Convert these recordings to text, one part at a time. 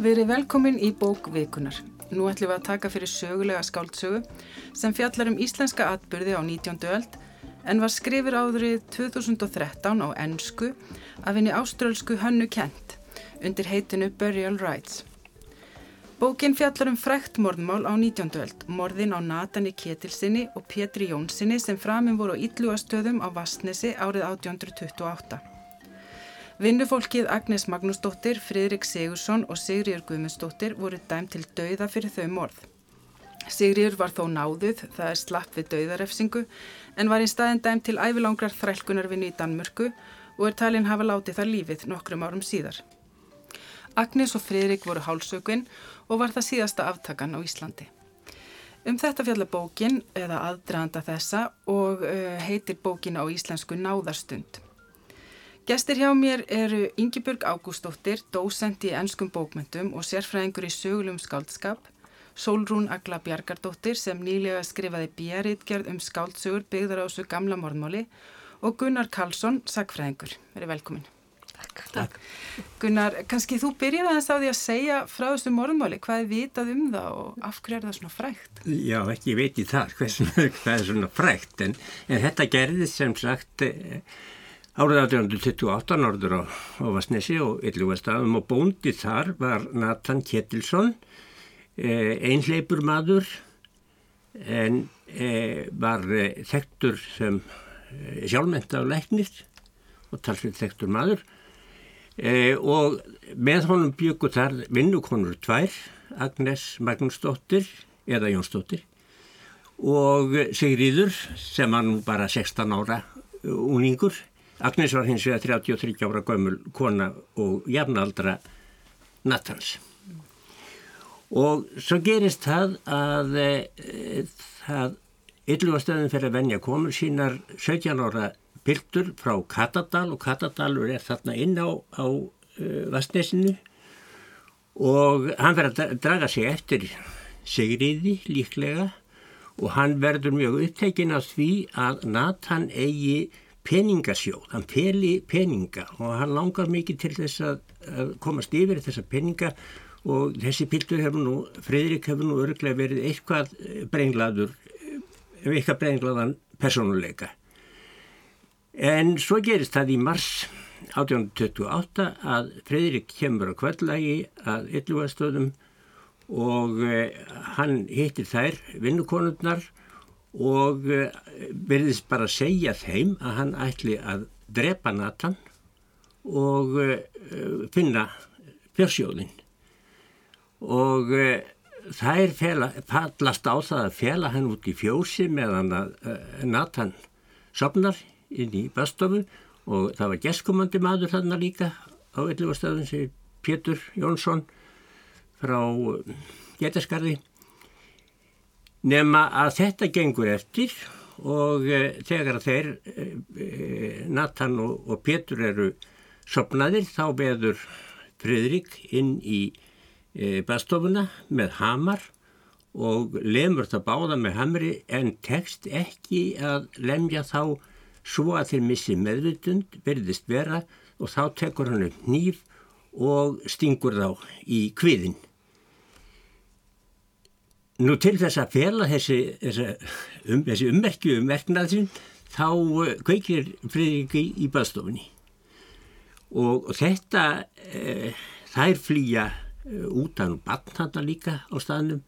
Verið velkomin í bók vikunar. Nú ætlum við að taka fyrir sögulega skáldsögu sem fjallar um íslenska atbyrði á 19. öld en var skrifir áðurinn 2013 á ennsku af henni áströlsku Hönnu Kent undir heitinu Burial Rites. Bókin fjallar um frækt morðmál á 19. öld, morðin á Natani Ketilsinni og Petri Jónsinni sem framinn voru á Ítluastöðum á Vastnesi árið 1828. Vinnufólkið Agnes Magnúsdóttir, Fridrik Sigursson og Sigriður Guðmundsdóttir voru dæm til dauða fyrir þau morð. Sigriður var þó náðuð, það er slapp við dauðarefsingu, en var í staðin dæm til ævilangrar þrælkunarvinni í Danmörku og er talinn hafa látið þar lífið nokkrum árum síðar. Agnes og Fridrik voru hálsökun og var það síðasta aftakan á Íslandi. Um þetta fjalla bókin, eða aðdraðanda þessa, og uh, heitir bókin á íslensku Náðarstund. Gestir hjá mér eru Yngibjörg Ágústóttir, dósend í ennskum bókmyndum og sérfræðingur í sögulegum skáldskap, Sólrún Agla Bjarkardóttir sem nýlega skrifaði bjariðgerð um skáldsögur byggðar á þessu gamla morðmáli og Gunnar Karlsson, sagfræðingur. Verið velkomin. Takk. Takk. Gunnar, kannski þú byrjaði aðeins á því að segja frá þessu morðmáli, hvað er vitað um það og af hverju er það svona frækt? Já, ekki veit ég það, hvað er svona frækt, en, en þetta gerði sem sagt... Eh, Árið 1828 norður á, á Vasnesi og Yllugastafum og bóndi þar var Nathan Ketilsson, eh, einhleipur maður en eh, var eh, þektur sem eh, sjálfmenta á læknir og talsveit þektur maður. Eh, og með honum byggur þar vinnukonur tvær, Agnes Magnúsdóttir eða Jónsdóttir og Sigriður sem var nú bara 16 ára uningur Agnes var hins vegar 33 ára gömul kona og jafnaldra Nathans. Og svo gerist það að e, það yllugastöðin fyrir að venja komur sínar 17 ára piltur frá Katadal og Katadalur er þarna inn á, á e, Vastnesinu og hann verður að draga sig eftir Sigriði líklega og hann verður mjög upptekinn af því að Nathan eigi peningasjóð, hann feli peninga og hann langar mikið til þess að, komast yfir þessa peninga og þessi piltur hefur nú, Fredrik hefur nú örglega verið eitthvað brenglaður, eitthvað brenglaðan personuleika. En svo gerist það í mars 1828 að Fredrik kemur á kvöldlægi að yllugastöðum og eh, hann hittir þær vinnukonurnar og eh, verðist bara segja þeim að hann ætli að drepa Nathan og eh, finna fjörsjóðin og eh, þær fela, fallast á það að fela hann út í fjósi meðan að Nathan sopnar inn í bastofu og það var geskumandi maður þarna líka á yllugastöðun sem Pétur Jónsson frá Getaskarði Nefna að þetta gengur eftir og e, þegar þeir, e, Nathan og, og Petur eru sopnaðir þá beður Fridrik inn í bastofuna með hamar og lemur það báða með hamri en tekst ekki að lemja þá svo að þeir missi meðvitund, verðist vera og þá tekur hann upp nýf og stingur þá í kviðin. Nú til þess að fela þessi, um, þessi ummerkju um verknaðsinn þá uh, kveikir Fridriki í, baðstofunni. Og, og þetta e, þær flýja e, út af batnanda líka á staðnum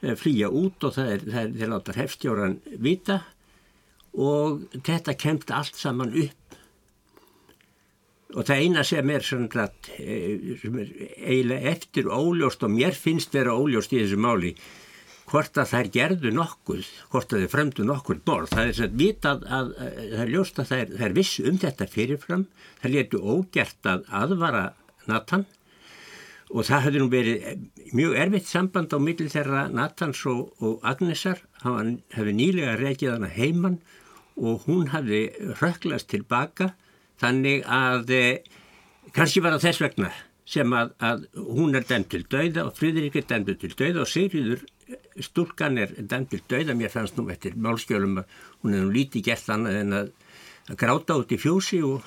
e, flýja út og það er, það er þeir láta hefstjóran vita. Og þetta kemst allt saman upp. Og það eina sem er svona sem er eiginlega eftir óljóst og mér finnst vera óljóst í þessu máli hvort að þær gerðu nokkuð, hvort að þær fremdu nokkuð borð. Það er svo að vitað að, að það er ljóst að þær, þær vissu um þetta fyrirfram, þær letu ógert að aðvara Nathan. Og það hefði nú verið mjög erfitt samband á millir þeirra Nathans og, og Agnesar, hann hefði nýlega reykið hana heimann og hún hefði röklast tilbaka þannig að eh, kannski var það þess vegna sem að, að hún er dæmt til dauða og Fríðrik er dæmt til dauða og Sigriður stúlkan er dæmtil döið að mér fannst nú eftir málskjölum að hún hefði lítið gert annað en að, að gráta út í fjósi og,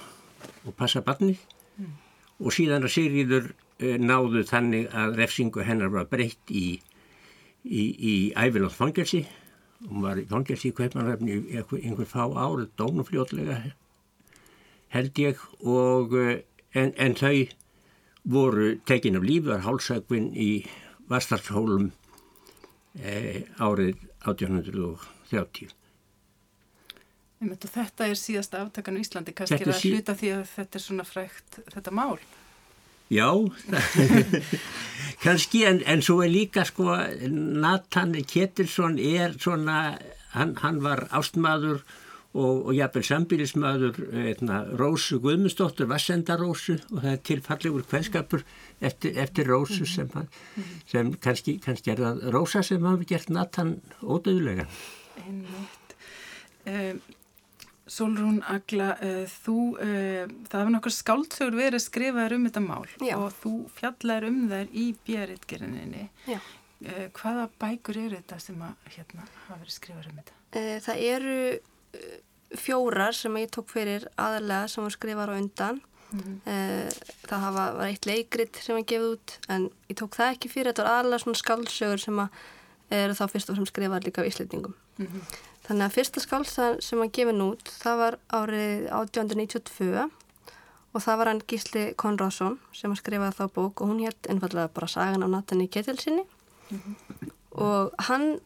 og passa barnið mm. og síðan að Sigriður uh, náðu þannig að refsingu hennar var breytt í, í, í ævilótt fangelsi. Hún var í fangelsi í Kveipmannhafni í einhver, fá árið, dónufljótlega held ég og uh, en, en þau voru tekin af líf, var hálsökvinn í Vastarshólum eh, árið 1830. Þetta er síðasta aftakan í Íslandi, kannski er það sí... hluta því að þetta er svona frækt, þetta mál? Já, kannski, en, en svo er líka sko, Nathan Ketilsson er svona, hann, hann var ástmaður og, og jafnvel sambílismadur eitna, Rósu Guðmundsdóttur, Vassendarósu og það er tilfallegur kveðskapur eftir, eftir Rósu sem, hann, sem kannski, kannski er það Rósa sem hafi gert Nathan ódöðulega. Einmitt. Um, Solrún Agla, uh, þú, uh, það hefur nokkur skáldsögur verið skrifaður um þetta mál Já. og þú fjallar um þær í björritgerinninni. Uh, hvaða bækur eru þetta sem að, hérna, hafa verið skrifaður um þetta? Það eru fjórar sem ég tók fyrir aðalega sem var skrifaður á undan. Mm -hmm. Það hafa, var eitt leikrit sem ég gefið út en ég tók það ekki fyrir, þetta var aðalega svona skáldsögur sem að eru þá fyrst og sem skrifaður líka á Íslandingum. Mm -hmm. Þannig að fyrsta skálsan sem hann gefið nút það var árið 1892 og það var hann Gísli Konradsson sem skrifaði þá bók og hún hétt einfallega bara sagan á Nathan í Ketilsinni mm -hmm. og hann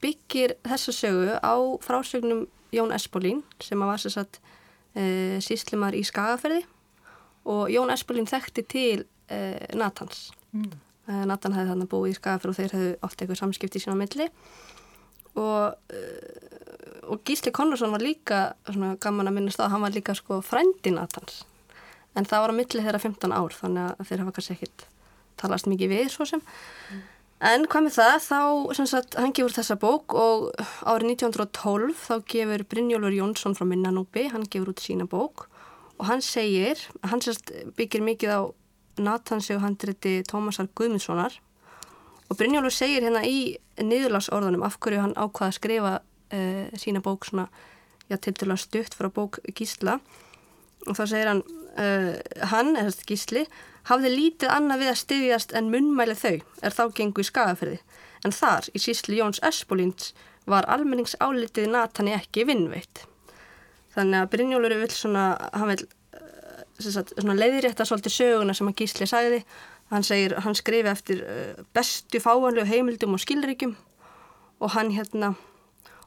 byggir þessa sögu á frásögnum Jón Espolín sem var sér satt e, síslimar í Skagaferði og Jón Espolín þekkti til e, Nathans. Mm. E, Nathan hefði þannig búið í Skagaferði og þeir hefði oft eitthvað samskipti í sína milli og og Gísli Konnarsson var líka svona, gaman að minnast að hann var líka sko frændi Natans en það var á milli þeirra 15 ár þannig að þeir hafa kannski ekkit talast mikið við svo sem mm. En hvað með það þá sem sagt hann gefur þessa bók og árið 1912 þá gefur Brynjólfur Jónsson frá Minnanúbi hann gefur út sína bók og hann segir, hann sérst byggir mikið á Natans og handriti Tómasar Guðmundssonar og Brynjólfur segir hérna í niðurlásorðunum af hverju hann ákvaða að skrifa uh, sína bók svona, já, til til að stutt frá bók Gísla. Og þá segir hann, uh, hann, eða Gísli, hafði lítið annað við að styðjast en munnmæli þau er þá gengu í skagaferði, en þar í sísli Jóns Espolíns var almenningsálitið Natani ekki vinnveitt. Þannig að Brynjólfur vil svona, hann vil sagt, svona leiðrétta svolítið söguna sem að Gísli sagði, hann segir, hann skrifi eftir bestu fáanlegu heimildum og skilríkjum og hann hérna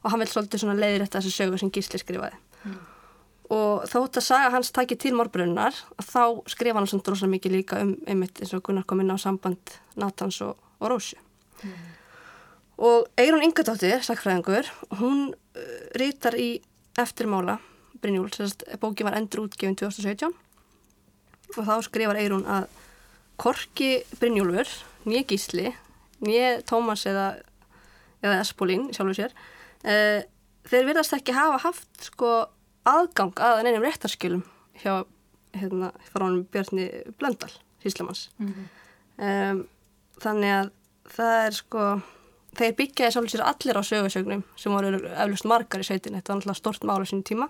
og hann vil svolítið svona leiðir eftir þessu sögu sem Gísli skrifaði mm. Og þótt að saga hans takki til morbrunnar þá skrifa hann svona drosa mikið líka um einmitt eins og Gunnar kom inn á samband Natans og, og Rósi mm. og Eirun Ingadóttir sakfræðingur, hún uh, rítar í eftirmála Brynjúl, þess að bóki var endur útgefin 2017 og þá skrifar Eirun að Korki Brynjúlfur, nýja Gísli nýja Tómas eða eða Espolín sjálfur sér uh, þeir verðast ekki hafa haft sko aðgang að neinum réttarskjölum hjá hérna hann Björni Blöndal, Híslamanns mm -hmm. um, þannig að það er sko þeir byggjaði svolítið allir á sögursögnum sem voru eflust margar í sveitin þetta var náttúrulega stort mála sín tíma.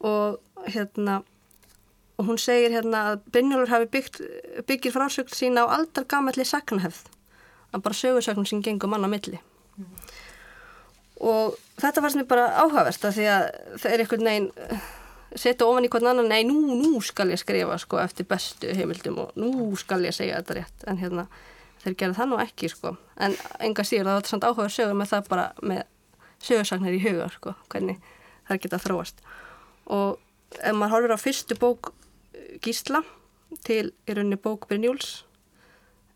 Og hérna og hún segir hérna að Brynjólfur hafi byggt, byggir frásögn sína á aldar gamalli saknahefð að bara sögursögnum sem gengur manna milli. Mm -hmm og þetta fannst mér bara áhugavert að því að það er einhvern veginn eh, setja ofan í hvern annan, nei nú, nú skal ég skrifa sko eftir bestu heimildum og nú skal ég segja þetta rétt. En hérna þeir gera það nú ekki sko. En enga síður það var þetta samt áhugaverð sögur með það bara með sögursagnar í huga sko hvernig það geta þróast. Og ef maður horfur á fyrstu bók eh, Gísla til í rauninni bók Brynjúls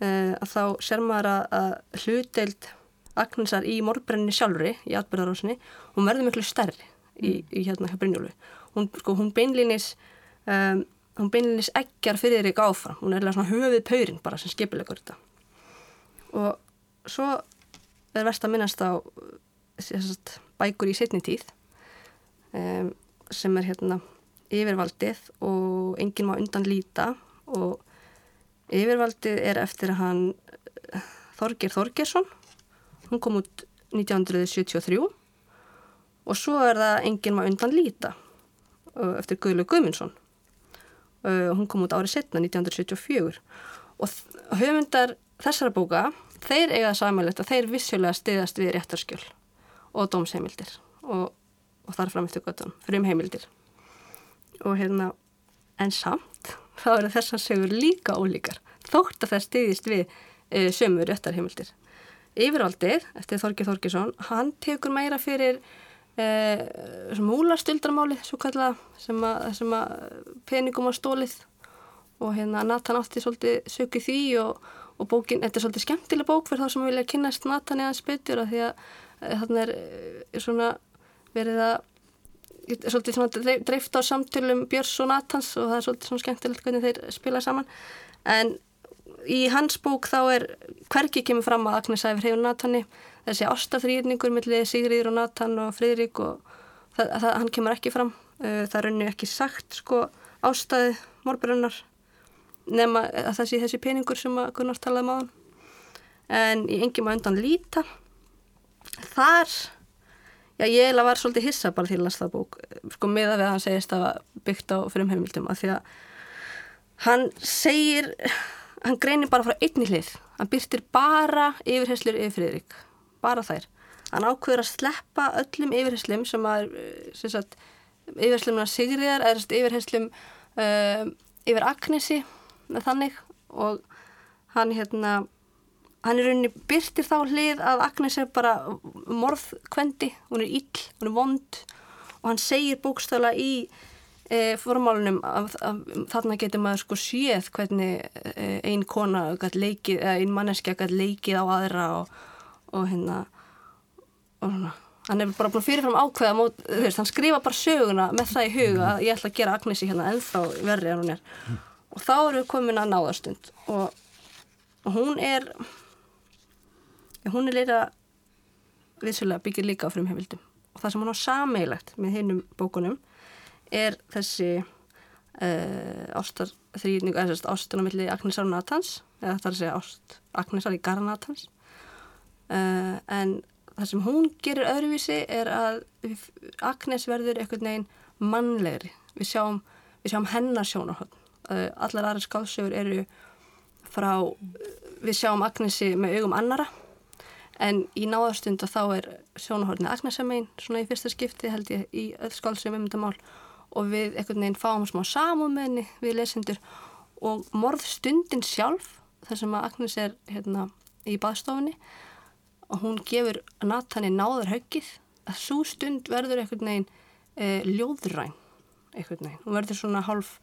uh, að þá ser maður að hlutdeild Agnesar í morbrenni sjálfri í atbyrðarásinni, hún verður miklu stærri í, mm. í hérna hjá Brynjólu. Hún, sko, hún beinlinis um, hún beinlinis eggjar fyrir þér í gáfram, hún er eða svona höfið pöyrin bara sem skipilegur þetta. Og svo er verst að minnast á sagt, bækur í setni tíð um, sem er hérna yfirvaldið og enginn má undan líta og yfirvaldið er eftir að hann Þorger Þorgersson Hún kom út 1973 og svo er það enginn maður undan líta eftir Guðlaug Guðmundsson. Hún kom út árið setna 1974 og höfundar þessara bóka þeir eiga samanlegt að þeir vissulega stiðast við réttarskjöl og dómsheimildir og, og þar fram eftir göttum, frum heimildir og hérna en samt þá eru þessar segur líka ólíkar þótt að það stiðist við e, sömu réttarheimildir Yfiraldið, eftir Þorgir Þorgirsson hann tekur meira fyrir e, múlastöldramáli sem sem að peningum á stólið og hérna Nathan átti svolítið sökið því og, og bókin, þetta er svolítið skemmtileg bók fyrir þá sem vilja kynast Nathan eða spytur að því að þarna er, er svona verið að svolítið svona dreift á samtölum Björns og Nathans og það er svolítið svona skemmtilegt hvernig þeir spila saman. En í hans bók þá er hverki kemur fram að Agnes æfir hefur Nathani þessi ástafrýrningur millir Sigriður og Nathan og Fridrik og það, það, hann kemur ekki fram. Það er rauninu ekki sagt sko ástæði morbrunnar nema að það sé þessi peningur sem að Gunnar talaði máðan um en í engjum að undan líta. Þar já ég eiginlega var svolítið hissa bara til að lasta bók sko með að við að hann segist að byggt á frumheimildum að því að hann segir hann greinir bara frá einni hlið. Hann byrtir bara yfirherslur yfir Fridrik bara þær. Hann ákveður að sleppa öllum yfirherslum sem að yfirherslum að Sigriðar eða yfirherslum uh, yfir Agnesi þannig. Og hann hérna hann er rauninni byrtir þá hlið að Agnes er bara morðkvendi. Hún er ill, hún er vond. Og hann segir bókstöla í e, formálunum að, að, að þarna getur maður sko séð hvernig e, ein kona leikið, eða ein manneskja leikið á aðra og, og hérna og svona. Hann er bara búin fyrirfram ákveða mót, veist, hann skrifa bara söguna með það í huga að ég ætla að gera Agnesi hérna ennþá verri en hún er. Og þá eru við komin að náðastund og, og hún er hún er leira vissulega byggir líka á frumhefildum og það sem hún á sameilagt með hinnum bókunum er þessi uh, ástarþrýning eða þess að ástunum milli Agnesar og Natans eða það er að segja ást Agnesar í Gara Natans. Uh, en það sem hún gerir öðruvísi er að Agnes verður einhvern veginn mannlegri. Við sjáum, við sjáum hennar sjónarhótt uh, allar aðra skálsögur eru frá við sjáum Agnesi með augum annara en í náðastund og þá er sjónahórnið Agnesamein svona í fyrsta skipti held ég í öll skálsum um þetta mál og við einhvern veginn fáum smá henni við lesendur og morðstundin sjálf þar sem að Agnes er hérna í baðstofunni og hún gefur Natani náður höggið að svo stund verður einhvern veginn e, ljóðræn einhvern veginn, hún verður svona hálf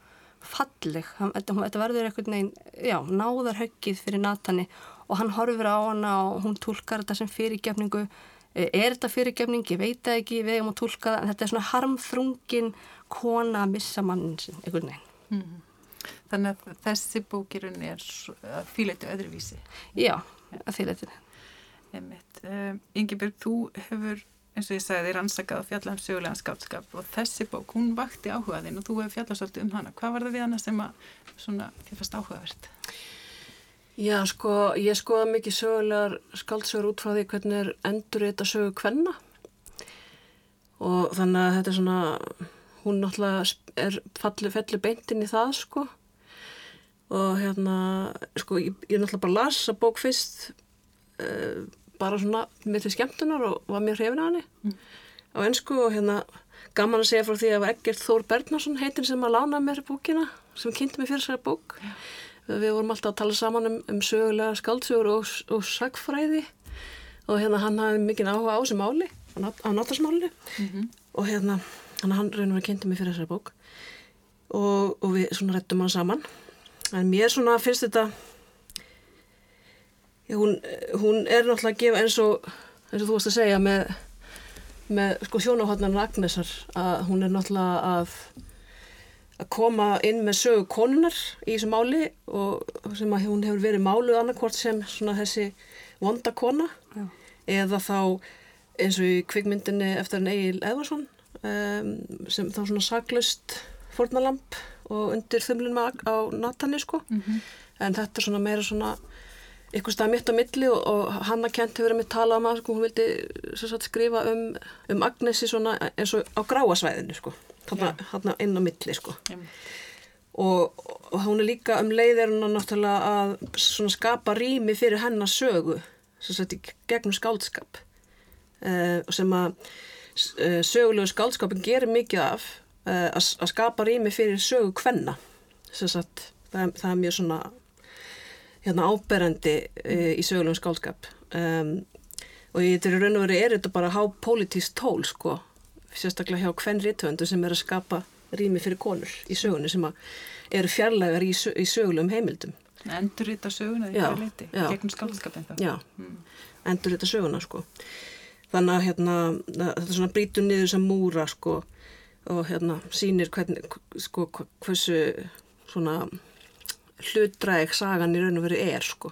falleg, þetta verður einhvern veginn já, náður höggið fyrir Natani og hann horfir á hana og hún tólkar þetta sem fyrirgefningu er þetta fyrirgefning, ég veit það ekki við erum að tólka það, en þetta er svona harmþrungin kona að missa mannin sin, einhvern veginn mm. Þannig að þessi bókirun er fýleitu öðruvísi Já, að fýleitu Um, Yngibjörg, þú hefur eins og ég sagði þér ansakað að fjalla um sögulegan skápskap og þessi bók, hún vakti áhugaðinn og þú hefur fjallað svolítið um hana. Hvað var það við hana sem að svona þið fannst áhugavert? Já, sko, ég skoða mikið sögulegar skáldsögur út frá því hvernig er endur þetta sögu kvenna og þannig að þetta er svona, hún náttúrulega er fallið felli beintin í það, sko og hérna, sko, ég, ég náttúrulega bara las að bók fyrst uh, bara svona með til skemmtunar og var mjög hrifin á henni mm. á ennsku og hérna gaman að segja frá því að það var Egert Þór Bergnarsson heitin sem að lána mér búkina sem kynnti mig fyrir þessari búk ja. Við vorum alltaf að tala saman um, um sögulega skaldsögur og, og sagfræði og hérna hann hafði mikið áhuga á þessu máli á náttarsmáli mm -hmm. og hérna hann reynur að kynnti mig fyrir þessari búk og, og við svona rettum hann saman. En mér svona finnst þetta hún, hún er náttúrulega að gefa eins og, eins og þú varst að segja með, með sko sjónahotnan Agnesar að hún er náttúrulega að að koma inn með sögu konunar í þessu máli og sem að hún hefur verið máluð annarkvort sem svona þessi vonda kona Já. eða þá eins og í kvikmyndinni eftir en Egil Eðvarsson um, sem þá svona saglust fornalamp og undir þumlunum á Natani sko mm -hmm. en þetta er svona meira svona eitthvað stað mitt á milli og, og Hanna Kent hefur með talað um að sko, hún vildi sagt, skrifa um, um Agnesi eins og á gráasvæðinu sko, þarna inn á milli sko. og, og hún er líka um leiðirinn að náttúrulega að skapa rými fyrir hennar sögu sagt gegnum skáldskap. Uh, sem að uh, sögulegu skáldskapin gerir mikið af uh, að, að skapa rými fyrir sögu sagt það, það er mjög svona hérna áberandi uh, í sögulegum skáldskap. Um, og í raun og veri er þetta bara há pólitísk tól sko, sérstaklega hjá hvern rithöndu sem er að skapa rými fyrir konur í sögunni sem að eru fjarlægar í, sö- í sögulegum heimildum. Endur þetta söguna því hvað leiti, já. gegnum skaldskapin þá. já, endur þetta söguna sko. Þannig að hérna að þetta svona brýtur niður sem múra sko og hérna sýnir hvernig sko hversu svona hlutræk sagan í raun og veru er sko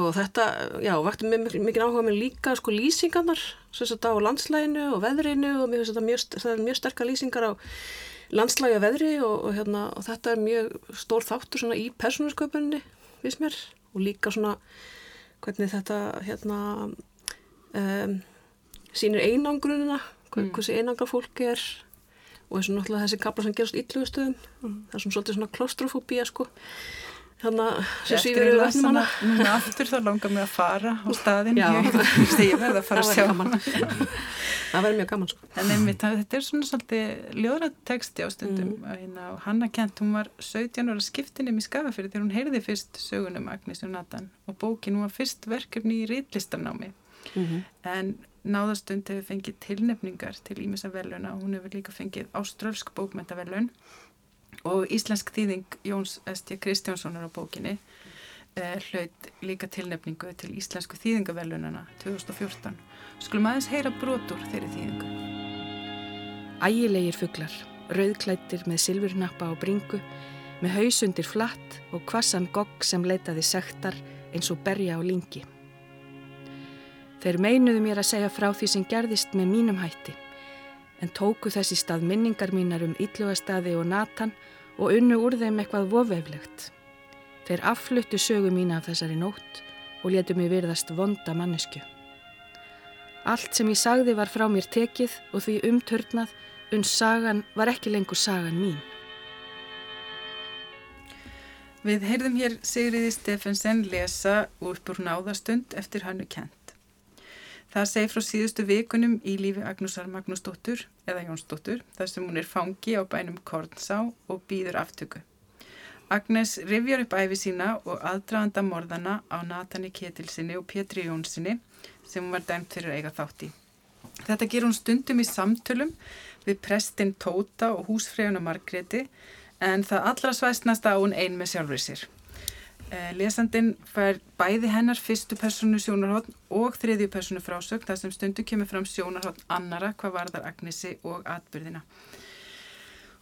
og þetta, já, vakti mikið áhuga mér líka sko lýsingarnar á landslæginu og veðrinu og mér finnst þetta mjög, það er mjög sterkar lýsingar á landslægi og veðri og, og hérna og þetta er mjög stór þáttur svona í persónusköpuninni, viðst mér. Og líka svona hvernig þetta hérna um, sýnir einangrunina hver, hversi einangra fólk er og þessu náttúrulega þessi kapla sem gerast illugustöðum það er svona svolítið svona klostrofóbía sko þannig sem svífur yfir vefnum hana. Aftur þá langar mig að fara á staðin. Ég, verði að fara að sjá það verður mjög gaman sko. En einmitt, þetta er svona svolítið ljóðrætteksti á stundum. Mm. og Hanna Kent, hún var 17 ára skiptinum í Skafafyrir þegar hún heyrði fyrst sögunum Agnes og Nathan og bókin hún var fyrst verkefni í rítlistanámi en náðastund hefur fengið tilnefningar til Ímessa veluna og hún hefur líka fengið áströlsk bókmentavelun og íslensk þýðing Jóns Estja Kristjánssonar á bókinni eh, hlaut líka tilnefningu til íslensku þýðingavelunana 2014. Skulum aðeins heyra brotur þeirri þýðingu. Ægilegir fuglar, rauðklættir með silfurnappa á bringu, með hausundir flatt og kvassan gogg sem leitaði sektar eins og berja á lingi. Þeir meinuðu mér að segja frá því sem gerðist með mínum hætti, en tóku þessi stað minningar mínar um illugastadi og natan og unnu úr þeim eitthvað vofeflegt. Þeir affluttu sögu mína af þessari nótt og letu mig virðast vonda mannesku. Allt sem ég sagði var frá mér tekið og því umturnað uns sagan var ekki lengur sagan mín. Við heyrðum hér Sigriði Steffensen lesa úr náðastund eftir hannu kent. Það segi frá síðustu vikunum í lífi Agnúsar Magnúsdóttur eða Jónsdóttur þar sem hún er fangi á bænum Kornsá og býður aftöku. Agnes rifjar upp æfi sína og aðdraðanda morðana á Natani Ketilsinni og Pétri Jónsinni sem hún var dæmt fyrir að eiga þátt í. Þetta ger hún stundum í samtölum við prestin Tóta og húsfreyjuna Margreti en það allra svæstnast á hún ein með sjálfur sér. Eh, Lesandinn fær bæði hennar fyrstu personu sjónarhótt og þriðju personu frásögn þar sem stundu kemur fram sjónarhótt annara hvað varðar Agnesi og atbyrðina.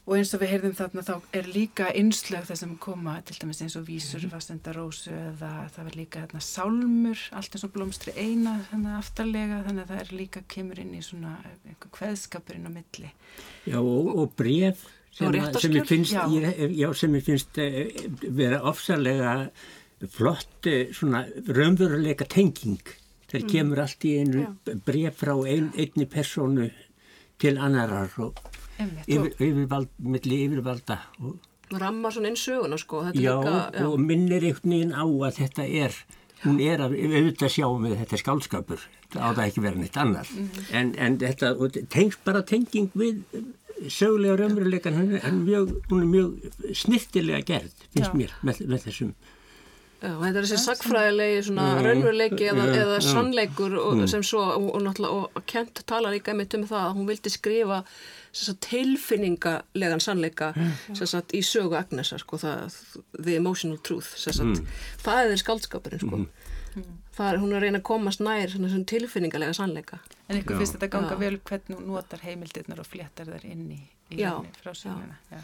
Og eins og við heyrðum þarna þá er líka innslög þar sem koma til dæmis eins og vísur, vastenda rósu eða það var líka þarna sálmur, allt eins og blómstri eina þannig aftarlega þannig að það er líka kemur inn í svona einhver kveðskapurinn á milli. Já, og, og bref sem, að- sem ég finnst, Já. ég, já, sem ég finnst eh, vera ofsalega flott eh, svona raunveruleika tenging. Þeir kemur allt í einu bref frá ein, einni personu til annarar og yfir, yfirvald, milli yfirvalda og, ramma svona inn söguna sko já, líka, og minnir einhvern veginn á að þetta er hún er að auðvitað sjáum við þetta skálskapur, það á það ekki vera neitt annar en, en þetta tengst bara tenging við sögulega raunveruleikan, hún er mjög, hún er mjög snirtilega gerð, finnst Já. mér með, með þessum Já, þetta er þessi sagfræðilegi svona Mm. raunveruleiki eða, Mm, eða mm. sannleikur og, sem svo og, og náttúrulega og Kent talar líka einmitt um það að hún vildi skrifa sem sagt, tilfinningalegan sannleika sem sagt, í sögu Agnesar sko, það, the emotional truth sem sagt, það er skaldskapurinn sko. Það er hún er að reyna að komast nær svona, svona tilfinningalega sannleika en ykkur finnst þetta ganga Já. vel hvernig hún notar heimildirnar og fléttar þar inn í, í Já, henni frá söguna. Já.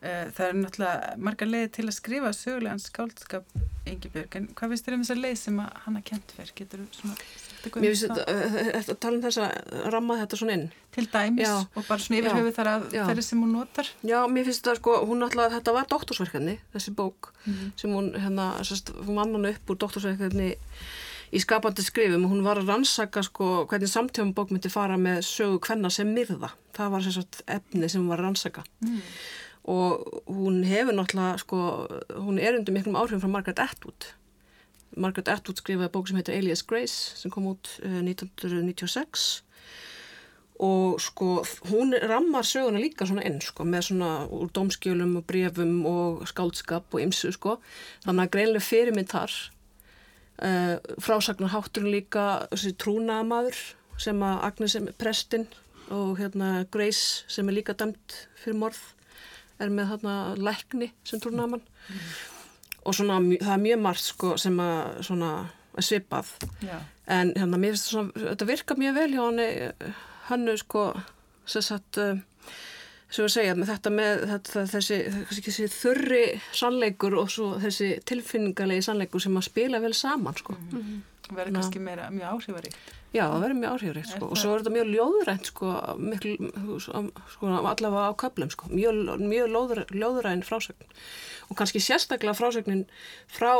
Eh, Það er náttúrulega margar leiði til að skrifa sögulegan skáldskap Engibjörg, en hvað finnst þér um þessa leið sem að hann að kent fyrr? Getur þú svona eitthvað um Mér finnst þetta, þetta tala um þess að ramma þetta svona inn til dæmis Já. og bara svona yfir Já. höfuð þar að þeirri sem hún notar Já, mér finnst þetta sko, hún náttúrulega, þetta var doktorsverkefni, þessi bók Mhm. sem hún, hérna, sérst, hún vann hann upp úr doktorsverkefni í skapandi skrifum og hún var að rannsaka sko hvernig samtífum bók myndi fara með sögu hvenna sem myrða. Það var sérst efni sem hún var að rannsaka. mm. Og hún hefur náttúrulega, sko, hún er undir miklum áhrifum frá Margaret Atwood. Margaret Atwood skrifaði bók sem heitir Alias Grace sem kom út uh, 1996 og sko hún rammar söguna líka svona inn sko með svona úr domskjölum og brefum og skáldskap og ymsu sko. Þannig að greinlega fyrirmynd þar. Uh, frásagnar hátturinn líka þessi trúnaðamaður sem að Agnes er prestinn og hérna Grace sem er líka dæmt fyrir morð er með þarna lækni sem trúnaðamann mm. og svona það er mjög margt sko sem að svona að svipað Já. en hérna mér finnst þetta virka mjög vel hjá hann hannu sko sem sagt uh, sem við segja með þetta með þetta, þessi, þessi þurri sannleikur og svo þessi tilfinningarlegi sannleikur sem að spila vel saman sko mm -hmm. Verður kannski meira, mjög áhrifaríkt. Já það verður mjög áhrifaríkt sko. Og svo er þetta mjög ljóðrænt sko, miklu, sko allavega á köplum sko. Mjög, mjög ljóðræn frásögn. Og kannski sérstaklega frásögnin frá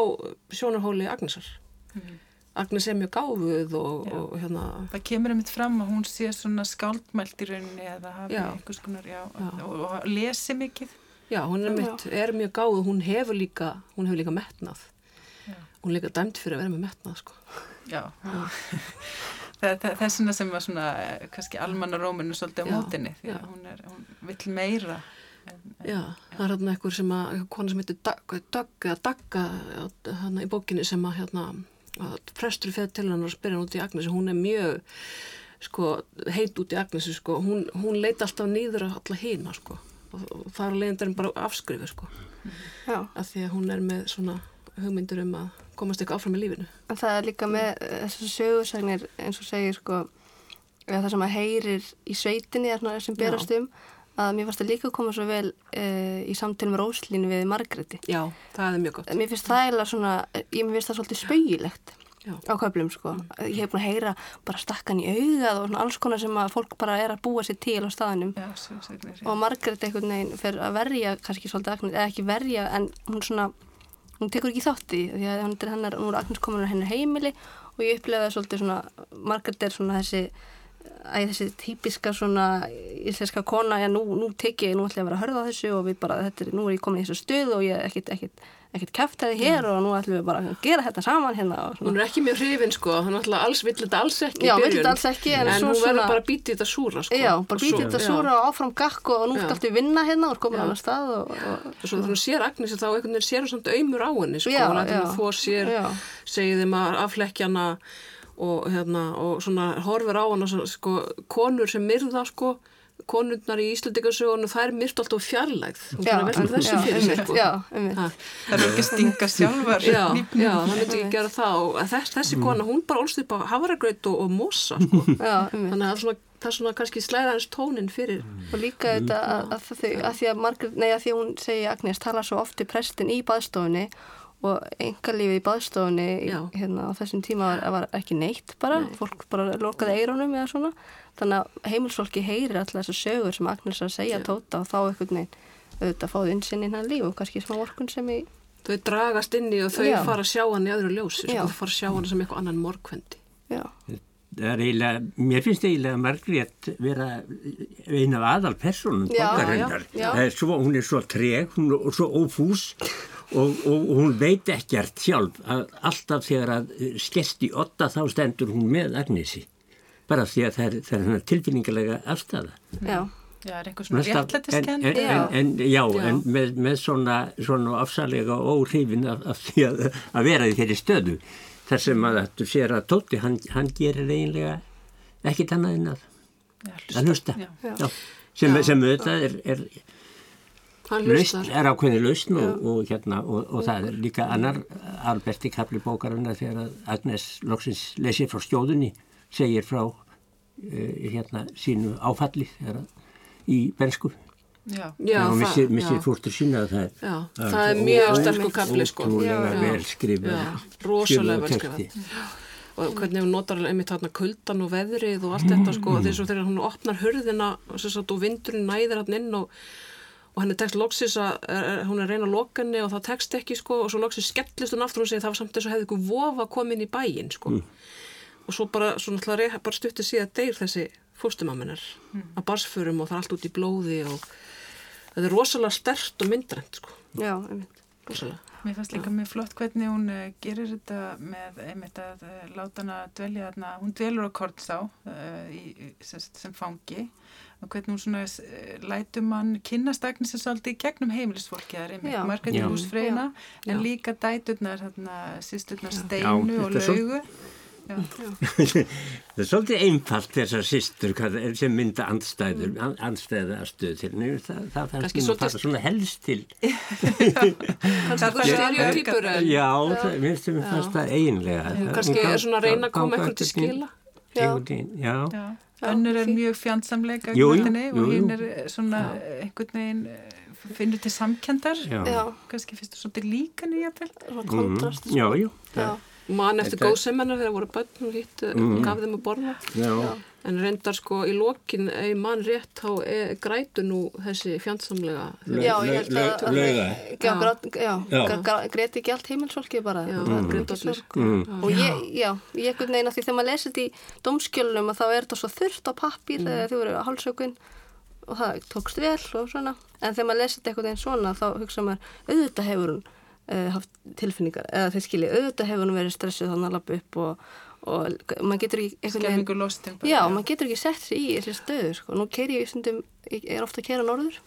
sjónarhóli Agnesar. Mm. Agnes er mjög gáfuð og, og hérna það kemur einmitt fram að hún sé svona skáldmælt í rauninni eða hafi einhvers konar já, og, og lesi mikið. Já, hún er, mitt, er mjög gáfuð. Hún hefur líka, hún hefur líka metnað. já. Hún líka dæmt fyrir að vera með metnað sko. já þessina sem var svona kannski almannaróminu svolítið á mótinni því að hún, er, hún vill meira en, en, já, það er hérna eitthvað sem að eitthvað sem heitir Dagga Dagga hérna í bókinni sem að hérna að prestur fyrir til hann og spyrja hann út í Agnesi, hún er mjög sko, heit út í Agnesi sko. hún, hún leita alltaf nýður að alla hýna sko. og, og það er leiðindarinn bara afskrifu sko. af því að hún er með svona hugmyndur um að komast eitthvað áfram í lífinu en Það er líka með þessar sögursagnir eins og segir sko það sem að heyrir í sveitinni sem berast um að mér fannst það líka að koma svo vel uh, í samtíl með Róslínu við Margreti. Já, það er mjög gott. Mér finnst það eða svona, ég finnst það svolítið spauilegt á köflum sko. Ég hef búin að heyra bara stakkan í augað og alls konar sem að fólk bara er að búa sér til á staðinum. Já, svo segnir. Og Margreti einhvern veginn fyrir að verja, kannski svolítið eða ekki verja, en hún svona, hún tekur ekki þátt í því að hennar, hún er Agnes komin á hennar heimili og ég upplegaði svolítið svona, Margreti er svona þessi að þessi típiska svona íslenska kona, já nú, nú tek ég nú ætlum ég að vera að hörða þessu og við bara þetta er, nú er ég komin í þessu stuð og ég ekkert ekkert ekkert kæftæði hér mm. og nú ætlum við bara að gera þetta saman hérna Hún er ekki mjög hrifin sko, hann ætla alls vill þetta alls ekki vill þetta alls ekki En, en hún verður bara að býti þetta súra sko. Já, bara býti þetta súra og áfram gakk og nú ætlum við vinna hérna og komin á annar stað og, og, svo þannig að sér Agnes þá einhvern veginn sér samt auðmur á henni sko, hann ætlum að þó sér segið þeim að aflekkjana og, hérna, og svona horfur á hann sko, konur sem myrða sko konurnar í Íslandikarsögunum það er myrt alltaf fjarlægð. Og það er verður þessu fyrir sig það ekki stinga sjálfar já, já, það myndi ekki gera það. Þess, þessi mm. kona, hún bara ólst upp á havaragraut og, og mossa sko. já, þannig að svona, það er svona kannski slæða hans tónin fyrir og líka þetta að, að, að, að því að Margrét, nei að því að hún segi Agnes tala svo oft í prestin í baðstofunni og engalífið í baðstofunni hérna, á þessum tíma var, var ekki neitt bara, Nei. fólk bara lokaði eironum eða svona, þannig að heimilsfólki heyrir alltaf þessar sögur sem Agnes að segja tóta og þá eitthvað neinn auðvitað fáðu insinn í hann líf og kannski smá orkun sem í Þau dragast inn í og þau Já. fara að sjá hann í öðru ljósi, sko, þau fara að sjá hann sem eitthvað annan morgvendi Já. Eiginlega, mér finnst eiginlega Margrét vera eina af aðal personum. Hún er svo treg, hún er svo ófús og, og hún veit ekkert sjálf að alltaf þegar að skest í otta þá stendur hún með Agnesi bara því að það er, það er tilfinningarlega afstæða Já, já, er einhver svona réttlættiskenn en, en, en, Já, já. en með, með svona, svona afsalega óhrifin af, af því að, að vera í þeirri stöðu þar sem að þú sér að Tóti, hann, hann gerir eiginlega ekkit annað en að að hlusta. Sem, sem auðvitað er, er Lausn er ákveðin lausn og, og, hérna, og, og það er líka annar alberti kapli bókarinnar þegar Agnes Lóksins lesir frá stjóðunni segir frá uh, hérna, sínu áfalli þegar, í bensku Já, og missir, missir fórtur sína það er, já, það er mjög sterkur kapli sko. rosalega vel skrifað og hvernig hún notar einmitt þarna kuldan og veðrið og allt mm. þetta sko, þess að þegar hún opnar hörðina og vindurinn næðir hann inn og og henni tekst loksis að hún er að reyna að loka henni og það tekst ekki sko og svo loksis skellist hún aftur og segir það var samt þess að hefði ykkur vofa komin í bæin sko mm. Og svo bara, bara stuttið síðan deyr þessi fórstumamennar mm. að barsförum og það er allt út í blóði og þetta er rosalega stert og myndrænt sko, Já, einmitt. rosalega. Mér fannst líka mjög flott hvernig hún uh, gerir þetta með einmitt að uh, láta hana dvelja þarna, hún dvelur á Kortsá uh, í, sem, sem fangi og hvernig hún svona uh, lætur mann kynnast Agnesi svolítið gegnum heimilisfólki það er einmitt Já. Húsfreyna Já. en líka dæturnar þarna, sýsturnar Já, Steinu og Laugu. það er svolítið einfalt þessar sýstur sem mynda andstæður, mm. andstæðastöð til henni, það, það nú svolítið- fara svona helst til Kannski en Já, mér finnst það fannst það eiginlega. Kannski er svona að reyna að koma eitthvað til skila. Já. Já. Önnur er mjög fjandsamleika og hinn er eh, svona einhvern veginn eh, finnur til samkendar kannski fyrst þú svolítið líka nýjafell svona kontrast. Mhm. Já, jú. Já, Man eftir góðsemennar þegar voru börn og hitt, Mm. gaf þeim að borða. Já. En reyndar sko í lokin, ef mann rétt, þá er, grætu nú þessi fjandsamlega. Já ég held að, að greiti ekki allt heimilsfólki bara. Já, Það mm. Mm. Og ég, já, ég ekkert neina því þegar maður þetta í dómskjölunum að þá er þetta svo þurft á pappír þegar þau eru á hálsökun og það tókst vel og svona. En þegar maður þetta eitthvað einn svona þá hugsa maður, auðvitað hefur hún haft tilfinningar, eða þeir skilji, auðvitað hefur hún verið stressuð þannig að lappa upp og, og maður getur ekki skelfingu lostin Já, maður getur ekki sett sig í þessi stöður sko. Nú keiri ég stundum, ég er ofta að keira norður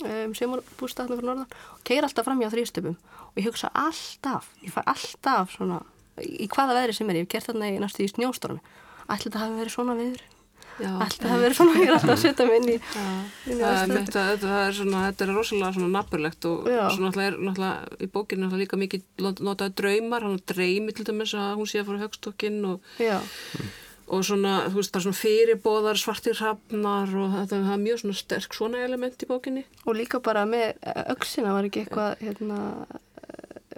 um semarbústaðna fyrir norðan og keiri alltaf fram hjá þrýstöpum og ég hugsa alltaf, ég fæ alltaf svona, í hvaða veðri sem er ég hef gert þarna í næstu í snjóstormi ætli þetta hafi verið svona viður Þetta hafi verið svona, ég er alltaf að setja mig inn í, Það er, þetta, er svona, þetta er rosalega svona nafnulegt og Já. svo náttúrulega er í bókinu náttúrulega líka mikið not- notaði draumar, hann dreymi til dæmis að hún sé að fara högstokkinn og, og svona, þú veist, það er svona fyrirbóðar, svartir hrafnar og það er mjög svona sterk svona element í bókinni. og líka bara með öxina var ekki eitthvað hérna,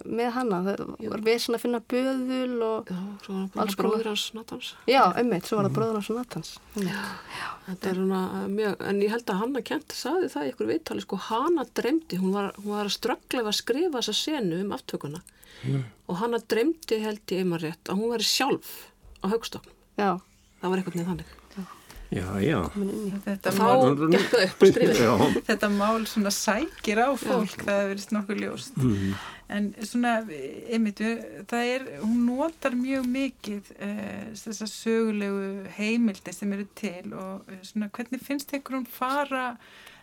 með hana, það var svona að finna böðul og Já, svo var Alls það konar. bróðir hans Natans. já, einmitt, svo var það bróðun hans og Natans Þetta er svona mjög, en ég held að Hanna Kent saði það í ykkur viðtali, sko, Hanna dremdi, hún var, hún var að strögglega að skrifa þessa senu um aftökuna og Hanna dremdi held ég einmar rétt að hún væri sjálf á högstoknum. Já, Það var einhvern veginn þannig. Já, já. þetta mál. Já. þetta mál svona sækir á fólk það hefur verið nokkuð ljóst Mhm. en svona, einmitt við- það er, hún notar mjög mikið eh, þessar sögulegu heimildi sem eru til og eh, svona hvernig finnst hún fara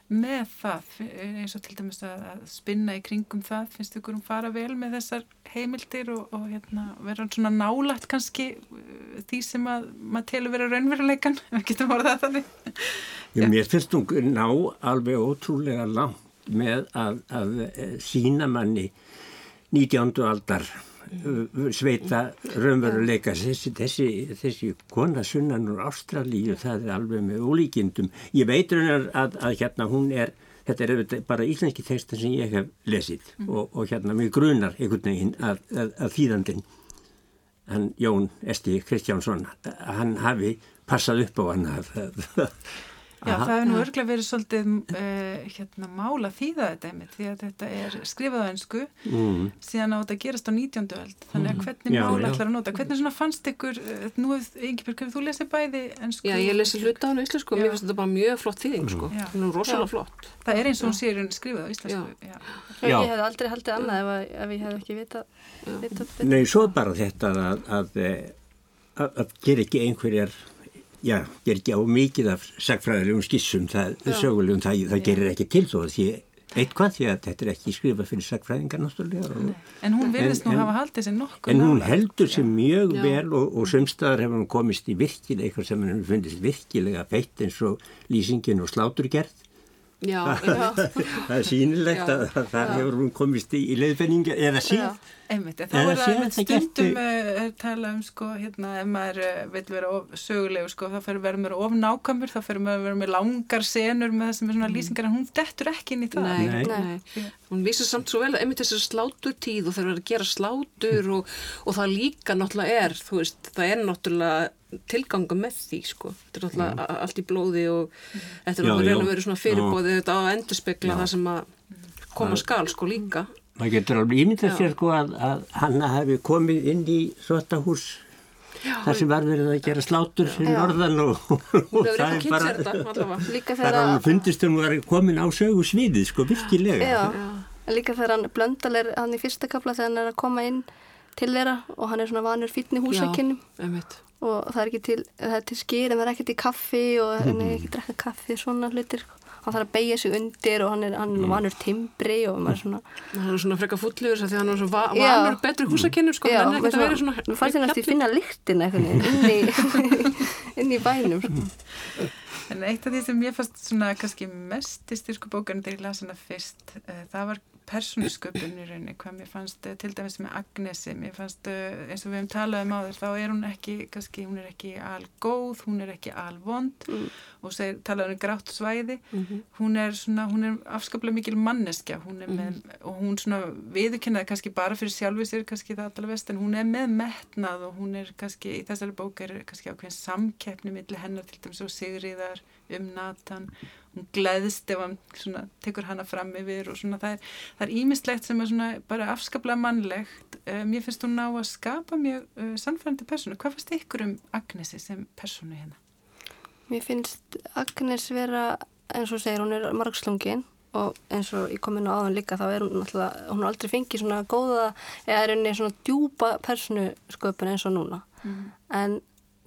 með það, Eh, eins og til dæmis að, að spinna í kringum það, finnst ykkur hún fara vel með þessar heimildir og, og hérna, vera svona nálægt kannski eh, því sem að maður telur vera raunveruleikan, við getum orðað þannig. Já, mér finnst hún ná alveg ótrúlega langt með að, að sína manni 19. aldar sveita raunveruleika þessi, þessi, þessi kona sunnan úr Ástralíu, það er alveg með ólíkindum. Ég veit raunar að, að hérna hún er, þetta er bara íslenski textin sem ég hef lesið og, og hérna mig grunar einhvern veginn að, að, að þýðandinn hann Jón Esti Kristjánsson hann hafi passað upp á hann að, Já, það hefur nú örglega verið svolítið uh, hérna, mála þýða þetta einmitt því að þetta er skrifað á ennsku mm, síðan á þetta gerast á 19. öld þannig að hvernig Já, mála já. ætlar að nota hvernig svona fannst ykkur, uh, nú hefur Ingebjörg, hefur þú lesið bæði ennsku? Já, ég lesi hluta á hann í íslensku og mér finnst þetta bara mjög flott þýðing, sko. Hún er rosalega Já. flott. Það er eins og hún sé í rauninni skrifað á íslensku Já. Já. Ég hef aldrei haldið annað ef, að- ef ég hef ekki vitað vita betur. Nei, svo bara þetta að, að, eh, að, að já, gera ekki á mikið af sagfræðilegum skissum, það, sögulegum, það, það gerir ekki til þó að því eitthvað því að þetta er ekki skrifað fyrir sagfræðingar náttúrulega. En hún virðist En- nú en- hafa haldið sér nokkuð en hún heldur sér mjög vel og, og sumstaðar hefur hún komist í virkilega, eitthvað sem hún fundist virkilega feitt eins og lýsingin og sláturgerð. Já, já. það er sínilegt Já. að, að það hefur hún komist í, í leiðbenninga eða síð. Já. Einmitt, en þá Eða er það einmitt stundum uh, tala um sko, hérna, ef maður uh, vil vera of, sögulegu, sko, þá fyrir verður maður of nákvæmur, þá fyrir maður að vera með langar senur með það sem er svona lýsingar, en hún dettur ekki inn í það. Nei, Nei. nei. Hún vísir samt svo vel að einmitt þessi slátur tíð og þeir eru að gera slátur og, og það líka náttúrulega er, þú veist, það er náttúrulega tilganga með því, sko. Þetta er náttúrulega a- allt í blóði og þetta er Já, náttúrulega já. raun og verið svona fyrirbóði þetta á að endurspegla það sem að koma skal, sko, líka. maður getur alveg ímyndað Já. sér sko að, að hann hafi komið inn í svottahús þar sem var verið að gera slátur fyrir norðan og, og hefur það er bara er þegar alveg fundist um að vera komin á sögu sviðið sko virkilega. Já, en líka þegar hann blöndal er hann í fyrsta kapla þegar hann er að koma inn til þeirra og hann er svona vanur fítni húsakinnum og það er ekki til, það er til skýr en það er ekkert í kaffi og hann er ekki að drekka kaffi svona hlutir hann þarf að beigja sig undir og hann er, hann er vanur timbri og maður er svona Hann er svona freka fullifur því að hann er svona va Já. vanur betri húsakinnur sko. Já, hann er ekkert að vera svona... Mér fannst hérna að finna lyktin eitthvað inn í, inn í bænum sko. En eitt af því sem ég fannst svona kannski mest í styrku bókarinn þegar ég las hana fyrst, uh, það var persónusköpun í rauninni, hvað mér fannst uh, til dæmis með Agnesi, mér fannst uh, eins og við hefum talað um áður, þá er hún ekki kannski, hún er ekki algóð, hún er ekki alvond Mm. og segir, talað um grátt svæði, Mhm. hún er svona, hún er afskaplega mikil manneskja, hún er með, og hún svona viðurkennaði kannski bara fyrir sjálfi sér, kannski það allavega vest, en hún er með metnað og hún er kannski, í þessari bók er kannski ákveðin samkeppni milli hennar til dæmis og Sigriðar um Nathan, hún gleðst ef hann svona tekur hana fram yfir og svona það er, það er ímislegt sem er svona bara afskaplega mannlegt, uh, mér finnst hún ná að skapa mjög uh, sannfærandi persónu, hvað fannst ykkur um Agnesi sem persónu hérna? Mér finnst Agnes vera eins og segir, hún er margslungin og eins og ég kom inn á áðan líka þá er hún náttúrulega, hún har aldrei fengið svona góða eða er henni svona djúpa personu sköpun eins og núna. En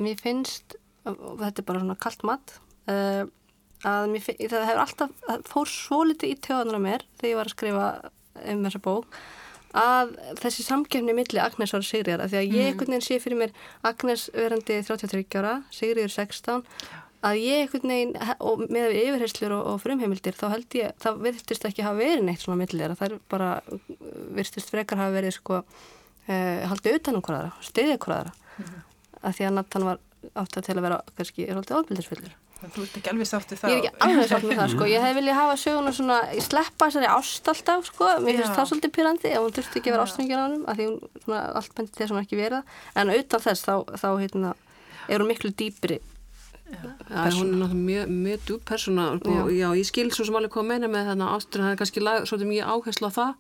mér finnst og þetta er bara svona kalt mat uh, að mér finnst, það hefur alltaf það fór svo litið í tjóðanar að mér þegar ég var að skrifa um þessa bók að þessi samkefni milli Agnes og Sigriðar, því að ég einhvern veginn sé fyrir mér Agnes verandi 33 ára Sigriður 16 að ég einhvern veginn, og með við yfirherslur og, og frumheimildir, þá held ég það virtist ekki hafa verið neitt svona milli þeirra. Það er bara, virtist frekar hafa verið sko, uh, haldið utan um hverjara stiðið hverjara mm -hmm. að því að Nathan var átt að til að vera kannski haldið ofbildisfullur Þú ert ekki alveg sáttu þá? Ég er ekki alveg sátt með það sko, ég hef viljað hafa söguna svona, ég sleppa þessari ást alltaf sko, mér finnst það svolítið pyrrandi ef hún þurfti ekki að vera ástfengið á hennum, af því hún svona, allt bendi þess að hún ekki verið, en utan þess þá, þá hérna, er hún miklu dýpri. Já, hún er náttúrulega mjög, mjög djúb persóna og já. ég skil svo sem alveg hvað að meina með þennan ásturinn, það er kannski lag, svolítið mjög áherslu á það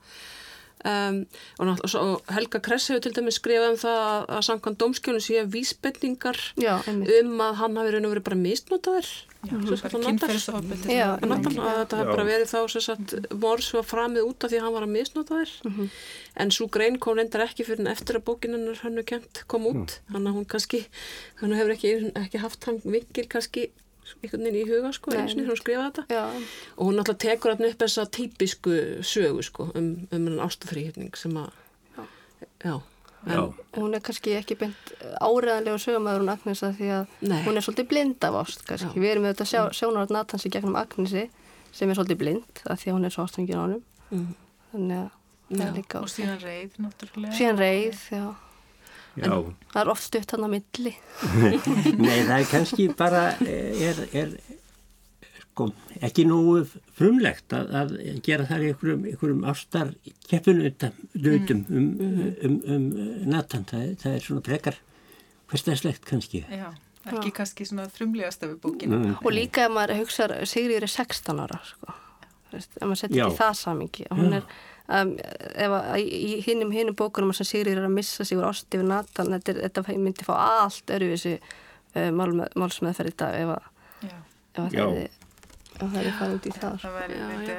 um, og, og, Helga Kress hefur til dæmis skrifað um það að, að samkvæmt dómskjónu sé vísbendingar Já, um að hann hafi raun og verið bara að þetta hefur bara verið þá sem sagt morð sem var framið út af því að hann var að misnota þér en svo grein kom reyndar ekki fyrir en eftir að bókin hennar hannu kent kom út. Þannig að hún kannski, hann hefur ekki, ekki haft hann vinkil kannski einhvern veginn í huga sko, Nei. eins og hún skrifa þetta Já, og hún alltaf tekur hann upp þessa típisku sögu sko um, um hann ástafríhjötning sem að já, en, Já. hún er kannski ekki beint áreðanlega sögumæður hún Agnes að því að Nei. hún er svolítið blind af ást við erum auðvitað að sjá, sjónar Natans í gegnum Agnesi sem er svolítið blind að því að hún er svo ástfengið á honum Mm. þannig að það er líka Og síðan reið, náttúrulega. síðan reið, já Já. það er oft stutt hann á milli Nei, það er kannski bara er, er sko, ekki nógu frumlegt að, að gera þar í einhverjum, einhverjum ástar keppunutum um, um, um, um Nathan. Það, er- það er svona frekar hverstæðslegt kannski. Já, ekki kannski svona frumlegast af bókinu. Mm. og líka ef maður hugsa Sigriður er 16 ára sko. Þú veist, ef maður setja Já. í það samingi hún er um, ef að í hinum hinum bókunum sem Sigriður er að missa sig úr ást yfir Nathan, þetta, er- þetta myndi fá allt öruvísi uh, málme- málsmeðferð í dag ef að, ef að það er farið út í það það væri Já, myndi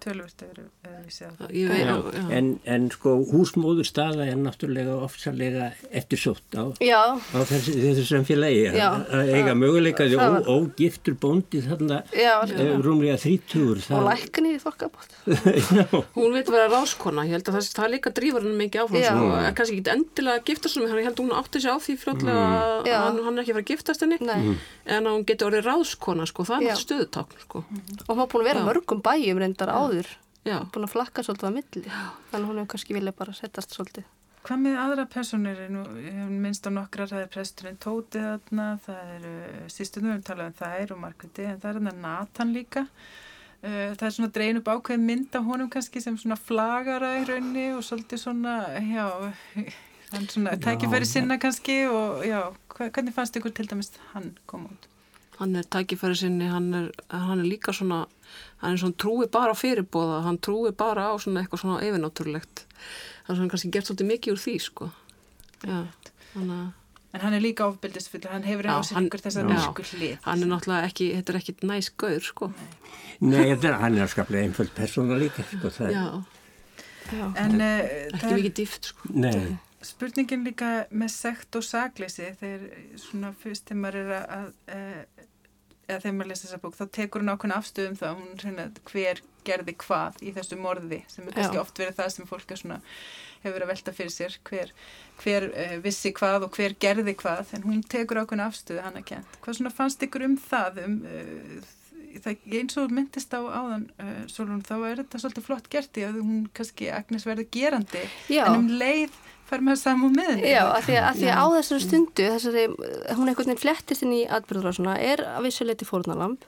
tölvöld að það. Já, já, en, en sko húsmóður staða er náttúrulega ofsalega eftirsótt á, já, á þessu, þessu samfélagi Já. að að eiga möguleika því það ógiftur bóndi þarna já, eh, rúmlega þrítugur og lækni í þokkabótt hún veit vera ráskona ég held að það, það líka drýfur hann mikið áfram Já. sko, en kannski ekki endilega að giftast hann ég held að hún átti sig á því fljótlega að Já. hann, hann er ekki að fara að giftast henni Nei. en að hún getur orðið ráskona sko, það er Já. náttúrulega stöðutákn sko. og hún var búin að vera í Já. mörgum bæjum reyndar áður já, búin að flakka svolítið á milli þannig hún hefur kannski vilja bara setjast svolítið Hvað með aðra personur? Nú, ég hef minnst á nokkrar, það er presturinn Tóti þarna, það eru sýstunum, við höfum talað um þær og Margreti, en það er þarna Nathan líka. Uh, það er svona drein upp ákveð mynd af honum kannski sem svona flagara í raunni og svolítið svona, já, hann svona tækifæri sinna kannski og já, hva, hvernig fannst ykkur til dæmis hann koma út? Hann er tækifæri sinni hann er, hann er líka svona hann er svona trúi bara á fyrirbóða hann trúi bara á svona eitthvað svona yfirnáttúrulegt það er svona kannski gert svolítið mikið úr því sko já, þannig að En hann er líka ofbeldisfull, hann hefur á sér ykkur þessar mörgur hlið. Hann er náttúrulega ekki, þetta er ekkit næst gaur, sko. Nei, er, hann er skaplega einföld persóna líka, sko. Það Já, Já. En uh, ekki mikið dýft, sko. Nei, spurningin líka með sekt og sagleysi þegar svona fyrst þegar maður er að, að eða þegar maður lesa þessa bók, þá tekur hún ákveðna afstöðum þá, hún hérna hver gerði hvað í þessu morði, sem er kannski Já. oft verið það sem fólk svona hefur verið að velta fyrir sér, hver, hver uh, vissi hvað og hver gerði hvað en hún tekur ákveðna afstöðu, hann að kent hvað svona fannst ykkur um það um, uh, það eins og myndist á áðan uh, Solon, þá er þetta svolítið flott gert í að hún kannski Agnes verður gerandi Já. en um leið fær maður saman með Já, að því því að á þessari stundu, þessari, hún einhvern veginn flettist inn í atbyrðurásuna, er að vissuleiti fórnalamb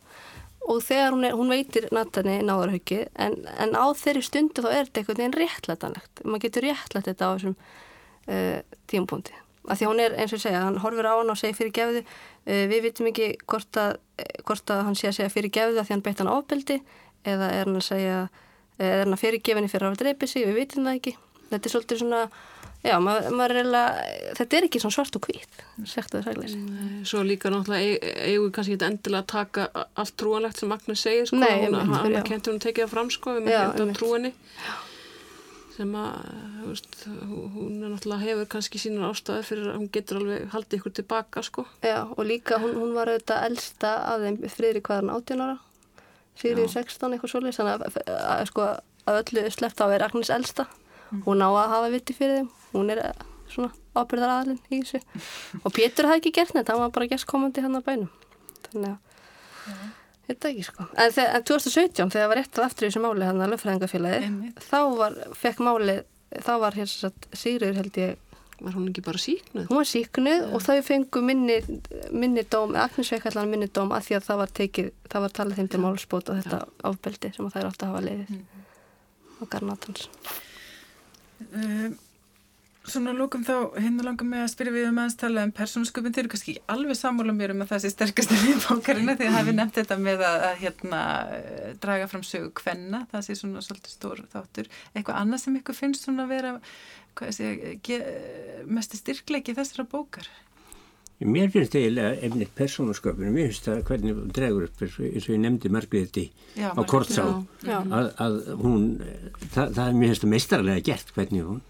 og þegar hún, er, hún veitir Natani náðarhauki en, en á þeirri stundu þá er þetta einhvern veginn réttlætanlegt. Man getur réttlætt þetta á þessum uh, tímapunkti. Að því að hún er, eins og segja, hann horfir á hann og segir fyrir gefðu, uh, við vitum ekki hvort að, eh, hvort að hann sé að segja fyrir gefðu að því hann beitt hann ofbeldi eða er hann að segja, er hann að fyrir gefinni fyrir að hafa dreipið sig, við vitum það ekki. Þetta er svolítið svona, já, maður, maður er eiginlega, þetta er ekki svona svart og hvít, sektu það sægleysi. Svo líka náttúrulega eig- eigum við kannski ekki endilega að taka allt trúanlegt sem Agnes segir, sko. Nei, hún, einmitt, hann kentur hún tekið það fram, sko, við Já, með einmitt. trúinni. Sem að, þú veist, hún er náttúrulega hefur kannski sínar ástæði fyrir að hún getur alveg haldið ykkur tilbaka, sko. Já, og líka hún, hún var auðvitað elsta af þeim friðri hvaðan 18 ára, fyrir 16 eitthvað svolítið, þannig að, að, að, sko, að öllu sleppt á er Agnes elsta. Hún á að hafa viti fyrir þeim, hún er eh, svona ábyrðar aðalinn í þessu. Og Pétur hafði ekki gert neitt, hann var bara gestkomandi hann á bænum. Þannig að, þetta ekki sko. En, þe- en 2017, þegar var rétt að aftur í þessu máli hann að löffræðingafélagi, þá var, fekk máli, þá var hér sem sagt Sigriður held ég Var hún ekki bara síknuð? hún var síknuð og þau fengu minni, minni dóm, Agnes fekk allan minni dóm að því að það var tekið, það var talið þeim til málspót og þetta ábeldi sem þær átti að hafa leiðið á Garnatans. Um, svona lókum þá hérna langar mig að spyrja við um aðeins tala um persónusköpun þeir eru kannski alveg sammála mér um að það sé sterkast við bókarina því að hafi nefnt þetta með að, að hérna draga fram sögu kvenna, það sé svona svolítið stór þáttur, eitthvað annað sem ykkur finnst svona að vera sé, ge, mesti styrkleiki þessara bókar mér finnst eiginlega efnið persónusköpunum, mér finnst það hvernig hún dregur upp eins og ég nefndi Margréti á Kortsá að, að hún, það, það er mér finnst það meistarlega gert hvernig hún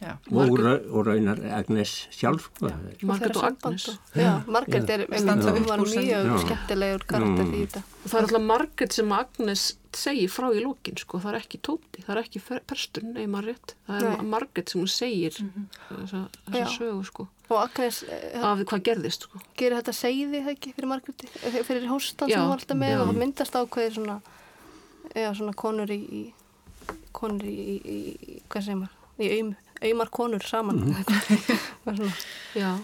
Já, og, ra- og raunar Agnes sjálf sko. Margrét og Agnes. Margrét er, Standa hún var mjög skemmtilegur karakter Mm. í þetta. Og það er alltaf Margrét sem Agnes segir frá í lókin, sko. Það er ekki Tóti, það er ekki Persturinn, nei maður rétt. Það er Nei. Margrét sem hún segir þessa, þessa Já. sögu, sko. Og Agnes eh, Af hvað gerðist, sko. gerir þetta segði það ekki fyrir Margréti, eh, fyrir hóstan Já, sem hún var alltaf með já. og það myndast ákveðir svona, já, svona konur í, í konur í, í, í hvað segir maður, í auðm, auðmar konur saman. Svona, Já.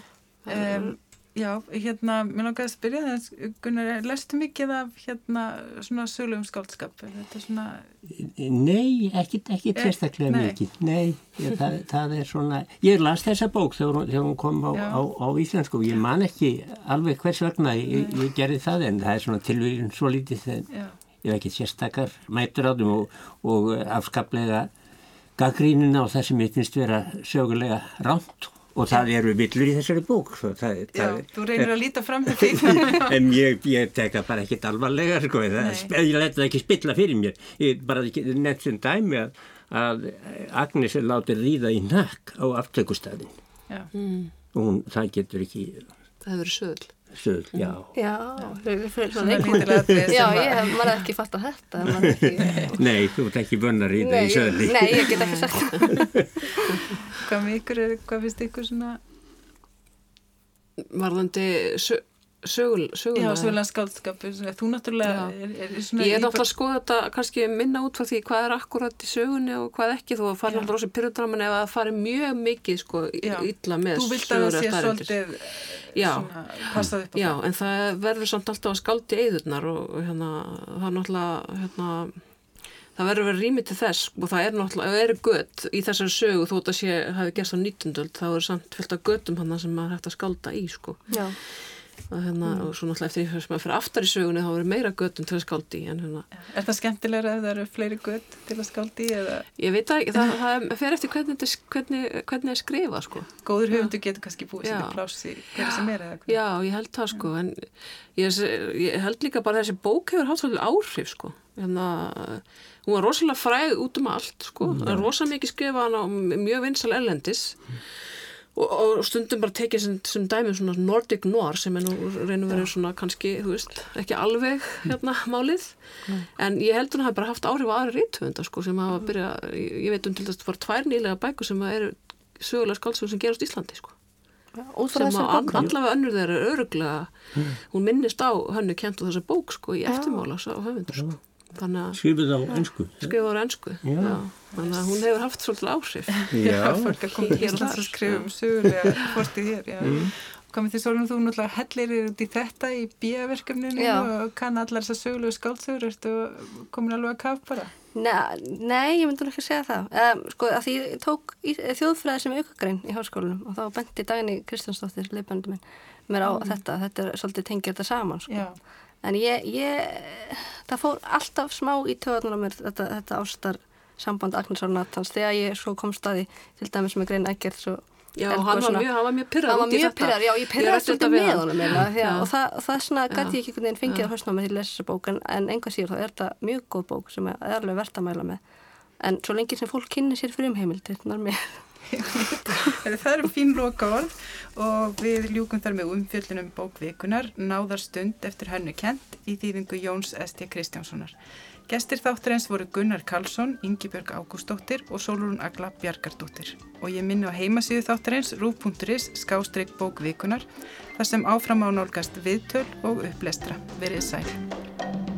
um, já hérna, mér langar að spyrja þess Gunnar, lestu mikið af hérna svona sögulegum skáldskap er þetta svona, Nei, ekki, ekki Eh, mikið. Nei, ég, það, það er svona... Ég las þessa bók þegar, þegar hún kom á, á, á íslensku og ég man ekki alveg hvers vegna ég, ég gerði það en það er svona tilvíðin svo lítið já, ég hef ekki sérstakar mætur á þeim og, og afskaplega gaggrínin á það sem ég finnst vera sögulega ránt og það eru villur í þessari bók. svo Það, já, það, þú reynir að líta fram til því. En ég, ég teka bara ekkit alvarlega sko, ég leta það ekki spilla fyrir mér. Ég bara nefnt sem dæmi að, að Agnes er látið ríða í nakk á aftökustæðin já, og hún, það getur ekki Það hefur verið sögl, já já, fyrir, fyrir svona svona leikmynd. lítilega Já, sem ég hef ekki fatt að þetta, ekki, nei, þú ert ekki vönn að ríða nei, í sögli nei, ég get ekki sagt það. hvað með ykkur er, hvað finnst ykkur svona Varðandi sö, sögul, já, sögulega. sögulega skáldskap svona, þú náttúrulega Já. er, er, svona Ég er í- náttúrulega að skoða þetta kannski minna út frá því hvað er akkurat í sögunni og hvað ekki þó fara Já. náttúrulega rosa pyrrudraman ef það fari mjög mikið sko Já. illa með þú vilt að það sé svolítið Já. svona, passað upp á Já, það en það verður samt alltaf að skáldi eðurnar og, og hérna, það er náttúrulega, hérna, það verður að vera rými til þess og það er náttúrulega, ef það eru gött í þessari sögu þótt að sé, hafi gerst á 19. öld, þá er samt fullt af göttum hann sem maður hægt að skálda í, sko. Já, Hérna, mm. og svo náttúrulega eftir því sem að fyrir aftar í sögunni þá verður meira göttum til að skáldi en hérna Er það skemmtilegra ef það eru fleiri gött til að skáldi eða? Ég veit ekki, það, það fer eftir hvernig það er skrifa sko. Góður höfundu getur kannski búið sem er plási hverju sem er eða Já, ég held það sko en ég, ég held líka bara þessi bók hefur hatt svolítið áhrif sko. Hérna, hún var rosalega fræð út um allt sko, mm. rosalega mikið skrifaðan á mjög vinsal ellendis mm og, og stundum bara tekið sem, sem dæmi svona Nordic Noir sem er nú reynum verið svona kannski, þú veist, ekki alveg hérna málið, mm. en ég heldur að það hafa bara haft áhrif á aðri rítvönda sko sem hafa byrjað, ég veit um til þess að það var tvær nýlega bækur sem eru sögulega skálsögur sem gerast Íslandi sko. Sem að allavega önnur þeirra öruglega, mm. hún minnist á hennu kent og þessa bók sko í eftirmála á höfundur sko skrifið á ennsku skrifið á ennsku þannig að hún hefur haft svolítið áhrif. Já, fólk að koma til Íslands að skrifa um sögulega fórtið hér. Mm. komið því Sólun þú náttúrulega hellir út í þetta í bíaverkefninu og kann allar þessar sögulegu skáldsögur. Ertu komin alveg að kaf bara? Nei, nei ég myndi ekki að segja það. Um, sko að því ég tók þjóðfræði sem aukagrein í háskólanum og þá bendi Dagni Kristjánsdóttir leifbændu minn mér á mm. þetta, þetta er svolítið tengið þetta saman sko. En ég, ég það fór alltaf smá í mér þetta, þetta ástar samband Agnesar Natans þegar ég svo kom staði til dæmis með Grein Eggert Já, hann var, mjög, hann var mjög pyrrað út í þetta. Pyrrar, já, ég pyrraði svolítið með honum já, og það, það svona gæti ég ekki einhvern veginn fengið að höstna með til að lesa þessa bók en, en enga síður þá er þetta mjög góð bók sem er alveg verðt að mæla með. En svo lengi sem fólk kynni sér fyrir umheimild, þetta er mér. Það eru fín loka orð og við ljúkum þar með umfjöldunum bókvikunar náðar stund eftir hennu kent í þýðingu Jóns Esti Kristjánssonar. Gestir þáttur eins voru Gunnar Karlsson, Yngibjörg Ágústóttir og Sólurún Agla Bjarkardóttir og ég minni á heimasíðu þáttur eins rúf.is skástreik bókvikunar þar sem áfram á nálgast viðtöl og upplestra. Verið sæl.